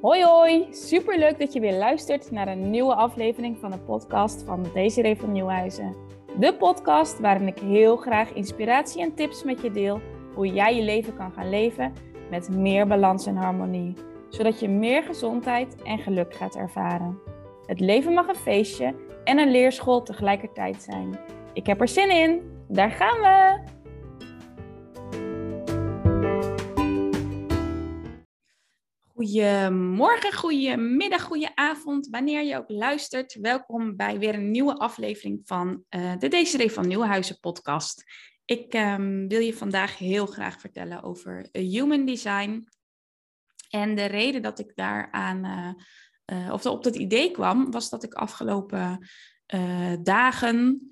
Hoi hoi, superleuk dat je weer luistert naar een nieuwe aflevering van de podcast van Desiree van Nieuwhuizen. De podcast waarin ik heel graag inspiratie en tips met je deel hoe jij je leven kan gaan leven met meer balans en harmonie, zodat je meer gezondheid en geluk gaat ervaren. Het leven mag een feestje en een leerschool tegelijkertijd zijn. Ik heb er zin in, daar gaan we! Goedemorgen, goedemiddag, goedenavond, wanneer je ook luistert. Welkom bij weer een nieuwe aflevering van uh, de Desiree van Nieuwhuizen podcast. Ik um, wil je vandaag heel graag vertellen over human design. En de reden dat ik daaraan, uh, uh, of op dat idee kwam, was dat ik afgelopen dagen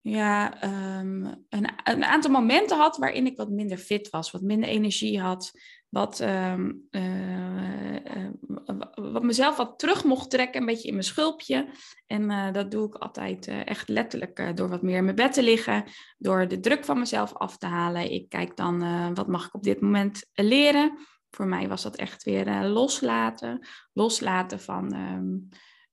ja, um, een, een, aantal momenten had waarin ik wat minder fit was, wat minder energie had, wat, um, uh, uh, wat mezelf wat terug mocht trekken, een beetje in mijn schulpje. En uh, dat doe ik altijd echt letterlijk door wat meer in mijn bed te liggen, door de druk van mezelf af te halen. Ik kijk dan, wat mag ik op dit moment leren? Voor mij was dat echt weer loslaten, loslaten van...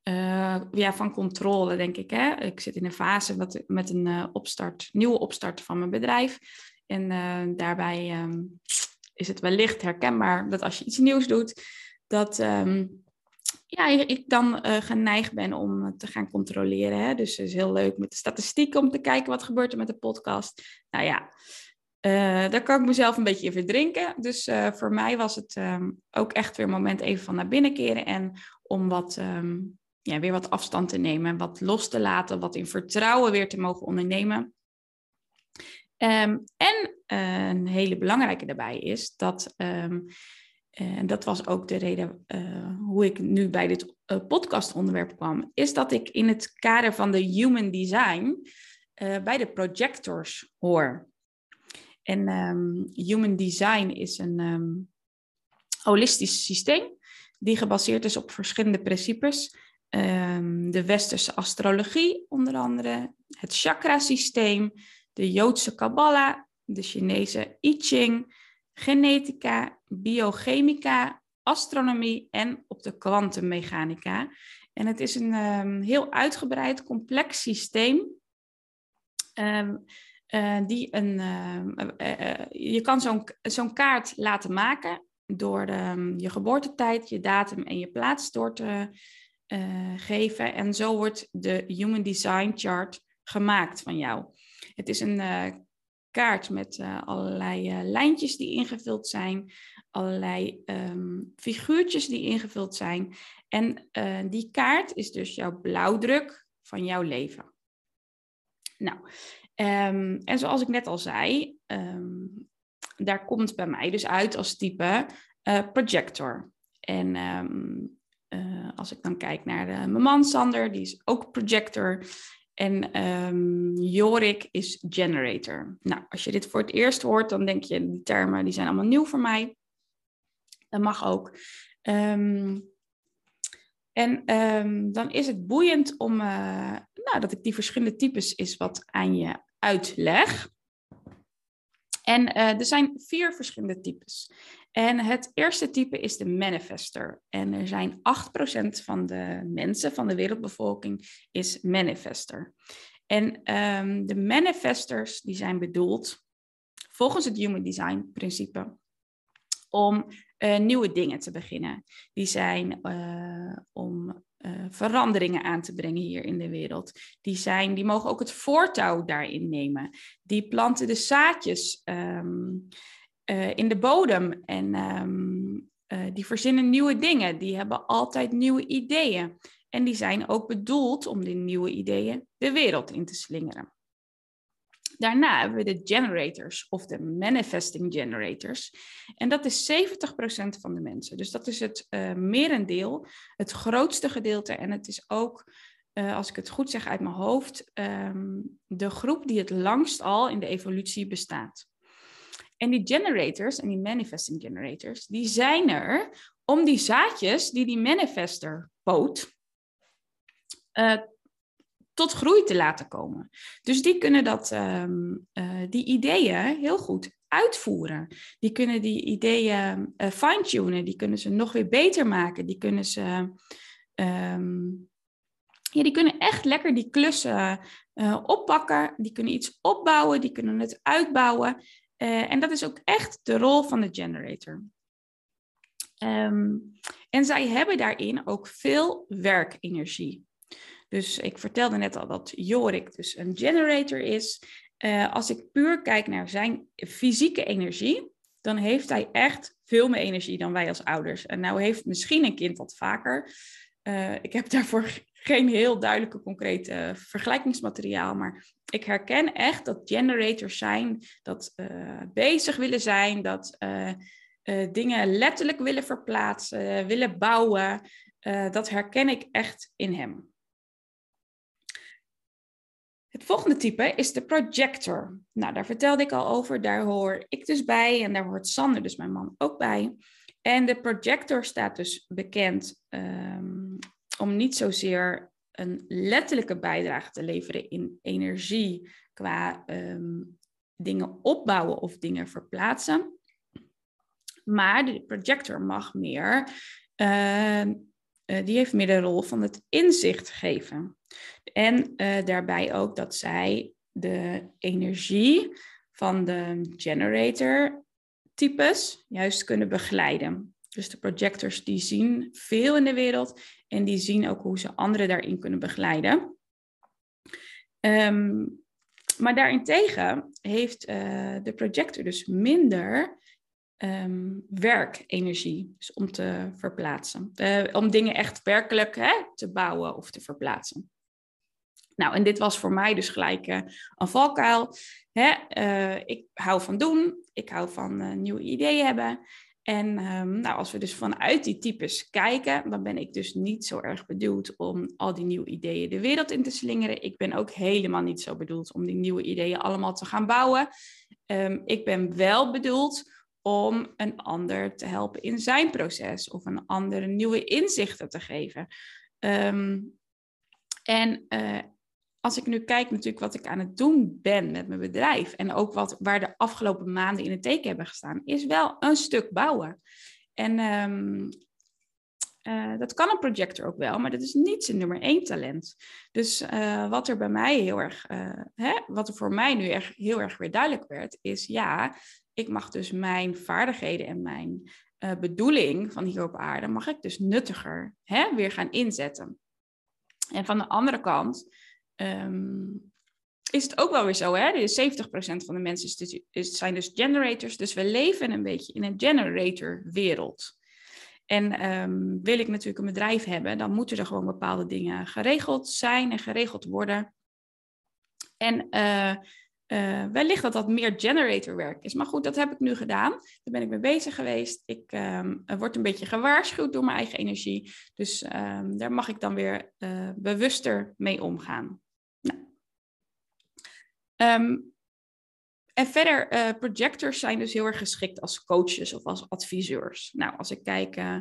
Uh, ja, van controle, denk ik. Hè? Ik zit in een fase met, met een opstart, nieuwe opstart van mijn bedrijf. En daarbij um, is het wellicht herkenbaar dat als je iets nieuws doet, dat um, ja, ik dan geneigd ben om te gaan controleren. Hè? Dus het is heel leuk met de statistieken om te kijken wat gebeurt er met de podcast. Nou ja, daar kan ik mezelf een beetje in verdrinken. Dus voor mij was het um, ook echt weer een moment even van naar binnen keren en om wat ja, weer wat afstand te nemen, wat los te laten, wat in vertrouwen weer te mogen ondernemen. En uh, een hele belangrijke daarbij is dat, um, en dat was ook de reden uh, hoe ik nu bij dit uh, podcastonderwerp kwam, is dat ik in het kader van de human design bij de projectors hoor. En um, human design is een holistisch systeem die gebaseerd is op verschillende principes de westerse astrologie onder andere, het chakrasysteem, de Joodse Kabbalah, de Chinese I Ching, genetica, biochemica, astronomie en op de kwantummechanica. En het is een um, heel uitgebreid, complex systeem. Um, die een, uh, uh, je kan zo'n zo'n kaart laten maken door de, je geboortetijd, je datum en je plaats door te geven. En zo wordt de Human Design Chart gemaakt van jou. Het is een kaart met uh, allerlei lijntjes die ingevuld zijn, allerlei um, figuurtjes die ingevuld zijn. En die kaart is dus jouw blauwdruk van jouw leven. Nou, um, en zoals ik net al zei, um, daar komt bij mij dus uit als type projector. En als ik dan kijk naar mijn man Sander, die is ook projector. En um, Jorik is generator. Nou, als je dit voor het eerst hoort, dan denk je, die termen die zijn allemaal nieuw voor mij. Dat mag ook. Um, en um, dan is het boeiend om, uh, nou, dat ik die verschillende types is wat aan je uitleg. En uh, er zijn vier verschillende types. En het eerste type is de manifester. En er zijn 8% van de mensen, van de wereldbevolking, is manifester. En um, de manifesters die zijn bedoeld, volgens het Human Design principe, om uh, nieuwe dingen te beginnen. Die zijn uh, om uh, veranderingen aan te brengen hier in de wereld. Die, zijn, die mogen ook het voortouw daarin nemen. Die planten de zaadjes. Um, uh, in de bodem. En um, uh, die verzinnen nieuwe dingen. Die hebben altijd nieuwe ideeën. En die zijn ook bedoeld om die nieuwe ideeën de wereld in te slingeren. Daarna hebben we de generators of de manifesting generators. En dat is 70% van de mensen. Dus dat is het uh, merendeel, het grootste gedeelte. En het is ook, als ik het goed zeg uit mijn hoofd, um, de groep die het langst al in de evolutie bestaat. En die generators en die manifesting generators, die zijn er om die zaadjes die die manifester poot, uh, tot groei te laten komen. Dus die kunnen dat, um, uh, die ideeën heel goed uitvoeren. Die kunnen die ideeën uh, fine-tunen, die kunnen ze nog weer beter maken. Die kunnen ze. Ehm, ja, die kunnen echt lekker die klussen oppakken. Die kunnen iets opbouwen, die kunnen het uitbouwen. Uh, en dat is ook echt de rol van de generator. Um, en zij hebben daarin ook veel werkenergie. Dus ik vertelde net al dat Jorik dus een generator is. Uh, als ik puur kijk naar zijn fysieke energie, dan heeft hij echt veel meer energie dan wij als ouders. En nou heeft misschien een kind wat vaker. Uh, ik heb daarvoor geen heel duidelijke concrete vergelijkingsmateriaal, maar ik herken echt dat generators zijn, dat uh, bezig willen zijn, dat dingen letterlijk willen verplaatsen, willen bouwen. dat herken ik echt in hem. Het volgende type is de projector. Nou, daar vertelde ik al over. Daar hoor ik dus bij en daar hoort Sander, dus mijn man, ook bij. En de projector staat dus bekend um, om niet zozeer een letterlijke bijdrage te leveren in energie qua um, dingen opbouwen of dingen verplaatsen. Maar de projector mag meer, uh, uh, die heeft meer de rol van het inzicht geven. En uh, daarbij ook dat zij de energie van de generator types juist kunnen begeleiden. Dus de projectors die zien veel in de wereld en die zien ook hoe ze anderen daarin kunnen begeleiden. Um, maar daarentegen heeft uh, de projector dus minder um, werkenergie dus om te verplaatsen. Uh, om dingen echt werkelijk hè, te bouwen of te verplaatsen. Nou, en dit was voor mij dus gelijk uh, een valkuil. Hè? Ik hou van doen, ik hou van nieuwe ideeën hebben. En um, nou, als we dus vanuit die types kijken, dan ben ik dus niet zo erg bedoeld om al die nieuwe ideeën de wereld in te slingeren. Ik ben ook helemaal niet zo bedoeld om die nieuwe ideeën allemaal te gaan bouwen. Um, ik ben wel bedoeld om een ander te helpen in zijn proces of een ander nieuwe inzichten te geven. Um, en uh, als ik nu kijk natuurlijk wat ik aan het doen ben met mijn bedrijf en ook wat, waar de afgelopen maanden in het teken hebben gestaan, is wel een stuk bouwen. En um, uh, dat kan een projector ook wel, maar dat is niet zijn nummer één talent. Dus uh, wat er bij mij heel erg, uh, hè, wat er voor mij nu echt heel erg weer duidelijk werd, is ja, ik mag dus mijn vaardigheden en mijn bedoeling van hier op aarde, mag ik dus nuttiger hè, weer gaan inzetten. En van de andere kant um, is het ook wel weer zo, hè? Dus 70% van de mensen is, zijn dus generators. Dus we leven een beetje in een generator-wereld. En um, wil ik natuurlijk een bedrijf hebben, dan moeten er gewoon bepaalde dingen geregeld zijn en geregeld worden. En uh, uh, wellicht dat dat meer generatorwerk is. Maar goed, dat heb ik nu gedaan. Daar ben ik mee bezig geweest. Ik um, word een beetje gewaarschuwd door mijn eigen energie. Dus daar mag ik dan weer uh, bewuster mee omgaan. Um, en verder, uh, projectors zijn dus heel erg geschikt als coaches of als adviseurs. Nou, als ik kijk uh,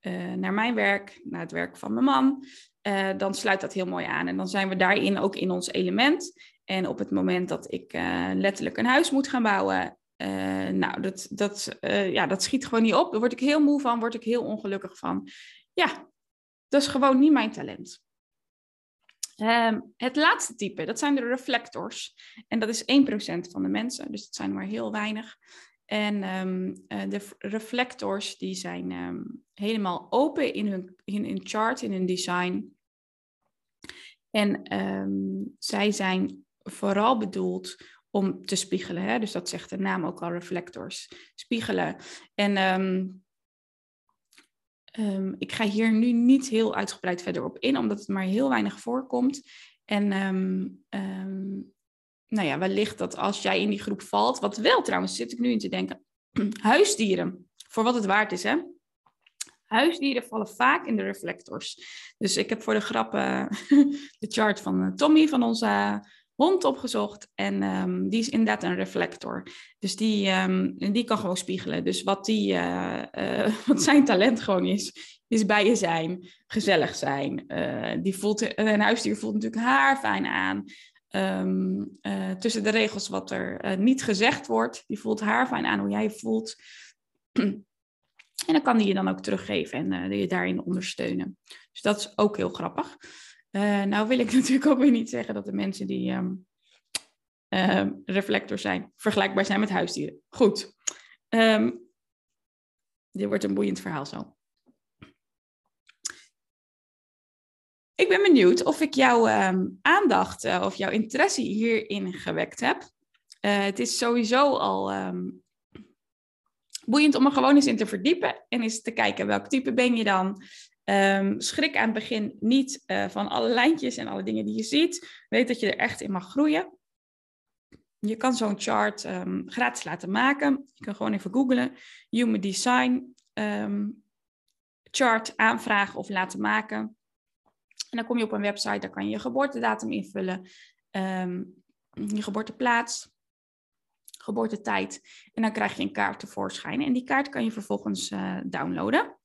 uh, naar mijn werk, naar het werk van mijn man, dan sluit dat heel mooi aan. En dan zijn we daarin ook in ons element. En op het moment dat ik letterlijk een huis moet gaan bouwen, nou, dat, dat, ja, dat schiet gewoon niet op. Daar word ik heel moe van, word ik heel ongelukkig van. Ja, dat is gewoon niet mijn talent. Um, het laatste type, dat zijn de reflectors. En dat is 1% van de mensen, dus dat zijn maar heel weinig. En um, uh, de reflectors die zijn um, helemaal open in hun, in hun chart, in hun design. En zij zijn vooral bedoeld om te spiegelen. Hè? Dus dat zegt de naam ook al, reflectors. Spiegelen. En Um, ik ga hier nu niet heel uitgebreid verder op in, omdat het maar heel weinig voorkomt. En um, um, nou ja, wellicht dat als jij in die groep valt, wat wel trouwens zit ik nu in te denken, huisdieren, voor wat het waard is hè. Huisdieren vallen vaak in de reflectors. Dus ik heb voor de grappen de chart van eh, Tommy van onze hond opgezocht en um, die is inderdaad een reflector. Dus die, um, die kan gewoon spiegelen. Dus wat, die, uh, uh, wat zijn talent gewoon is, is bij je zijn, gezellig zijn. Uh, die voelt, een huisdier voelt natuurlijk haar fijn aan. ehm, eh, tussen de regels wat er eh, niet gezegd wordt. Die voelt haar fijn aan hoe jij je voelt. En dan kan die je dan ook teruggeven en je daarin ondersteunen. Dus dat is ook heel grappig. Nou wil ik natuurlijk ook weer niet zeggen dat de mensen die um, reflector zijn, vergelijkbaar zijn met huisdieren. Goed. Um, dit wordt een boeiend verhaal zo. Ik ben benieuwd of ik jouw ehm, aandacht uh, of jouw interesse hierin gewekt heb. Uh, het is sowieso al boeiend om er gewoon eens in te verdiepen en eens te kijken welk type ben je dan. Um, schrik aan het begin niet uh, van alle lijntjes en alle dingen die je ziet. Weet dat je er echt in mag groeien. Je kan zo'n chart gratis laten maken. Je kan gewoon even googlen. Human Design chart aanvragen of laten maken. En dan kom je op een website, daar kan je je geboortedatum invullen, ehm, je geboorteplaats, geboortetijd. En dan krijg je een kaart tevoorschijn. En die kaart kan je vervolgens uh, downloaden.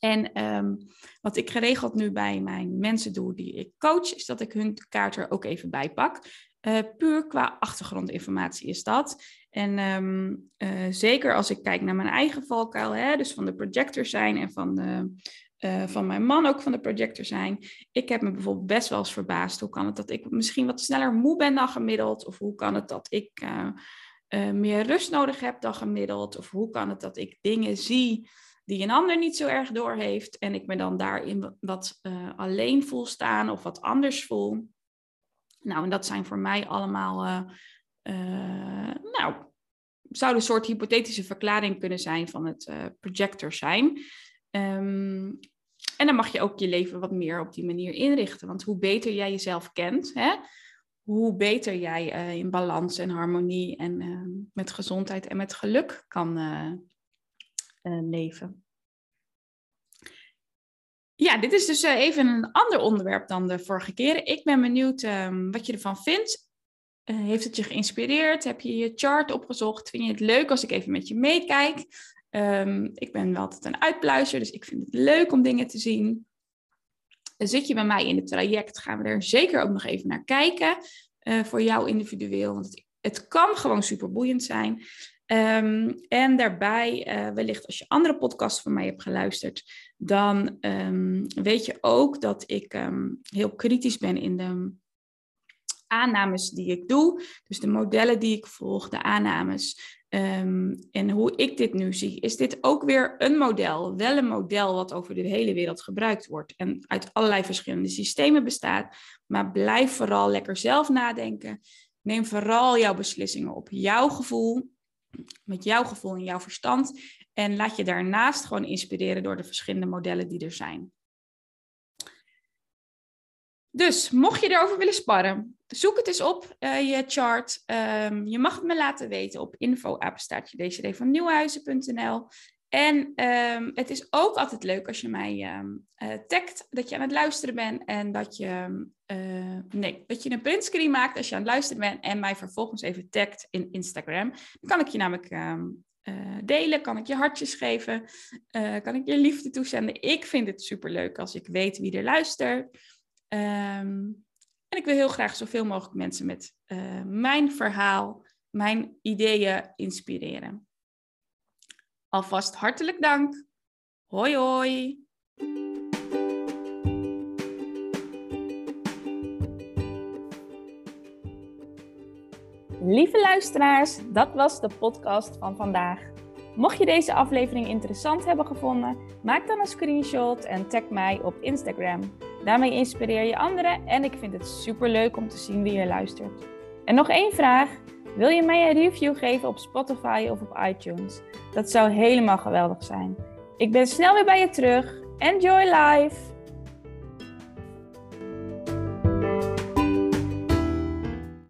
En ehm, wat ik geregeld nu bij mijn mensen doe die ik coach, is dat ik hun kaart er ook even bij pak. Uh, puur qua achtergrondinformatie is dat. En um, uh, zeker als ik kijk naar mijn eigen valkuil, hè, dus van de projector zijn en van de uh, van mijn man ook van de projector zijn. Ik heb me bijvoorbeeld best wel eens verbaasd. Hoe kan het dat ik misschien wat sneller moe ben dan gemiddeld? Of hoe kan het dat ik meer rust nodig heb dan gemiddeld? Of hoe kan het dat ik dingen zie die een ander niet zo erg doorheeft en ik me dan daarin wat alleen voel staan of wat anders voel? Nou, en dat zijn voor mij allemaal, nou, zou een soort hypothetische verklaring kunnen zijn van het projector zijn. Um, en dan mag je ook je leven wat meer op die manier inrichten. Want hoe beter jij jezelf kent, hè, hoe beter jij in balans en harmonie en met gezondheid en met geluk kan leven. Ja, dit is dus even een ander onderwerp dan de vorige keren. Ik ben benieuwd um, wat je ervan vindt. heeft het je geïnspireerd? Heb je je chart opgezocht? Vind je het leuk als ik even met je meekijk? Um, ik ben wel altijd een uitpluizer, dus ik vind het leuk om dingen te zien. Zit je bij mij in het traject, gaan we er zeker ook nog even naar kijken. Voor jou individueel, want het, het kan gewoon super boeiend zijn. Um, en daarbij, uh, wellicht als je andere podcasts van mij hebt geluisterd, dan um, weet je ook dat ik heel kritisch ben in de aannames die ik doe. Dus de modellen die ik volg, de aannames. En hoe ik dit nu zie, is dit ook weer een model. Wel een model wat over de hele wereld gebruikt wordt en uit allerlei verschillende systemen bestaat. Maar blijf vooral lekker zelf nadenken. Neem vooral jouw beslissingen op jouw gevoel, met jouw gevoel en jouw verstand. En laat je daarnaast gewoon inspireren door de verschillende modellen die er zijn. Dus mocht je erover willen sparren, zoek het eens op, uh, je chart. Um, je mag het me laten weten op info-apenstaartje van nieuwhuizen.nl. En um, het is ook altijd leuk als je mij um, tagt dat je aan het luisteren bent en dat je, uh, nee, dat je een printscreen maakt als je aan het luisteren bent en mij vervolgens even tagt in Instagram. Dan kan ik je namelijk uh, delen, kan ik je hartjes geven, kan ik je liefde toezenden. Ik vind het super leuk als ik weet wie er luistert. Um, en ik wil heel graag zoveel mogelijk mensen met mijn verhaal, mijn ideeën inspireren. Alvast hartelijk dank. Hoi hoi. Lieve luisteraars, dat was de podcast van vandaag. Mocht je deze aflevering interessant hebben gevonden, maak dan een screenshot en tag mij op Instagram. Daarmee inspireer je anderen en ik vind het super leuk om te zien wie je luistert. En nog één vraag. Wil je mij een review geven op Spotify of op iTunes? Dat zou helemaal geweldig zijn. Ik ben snel weer bij je terug. Enjoy life!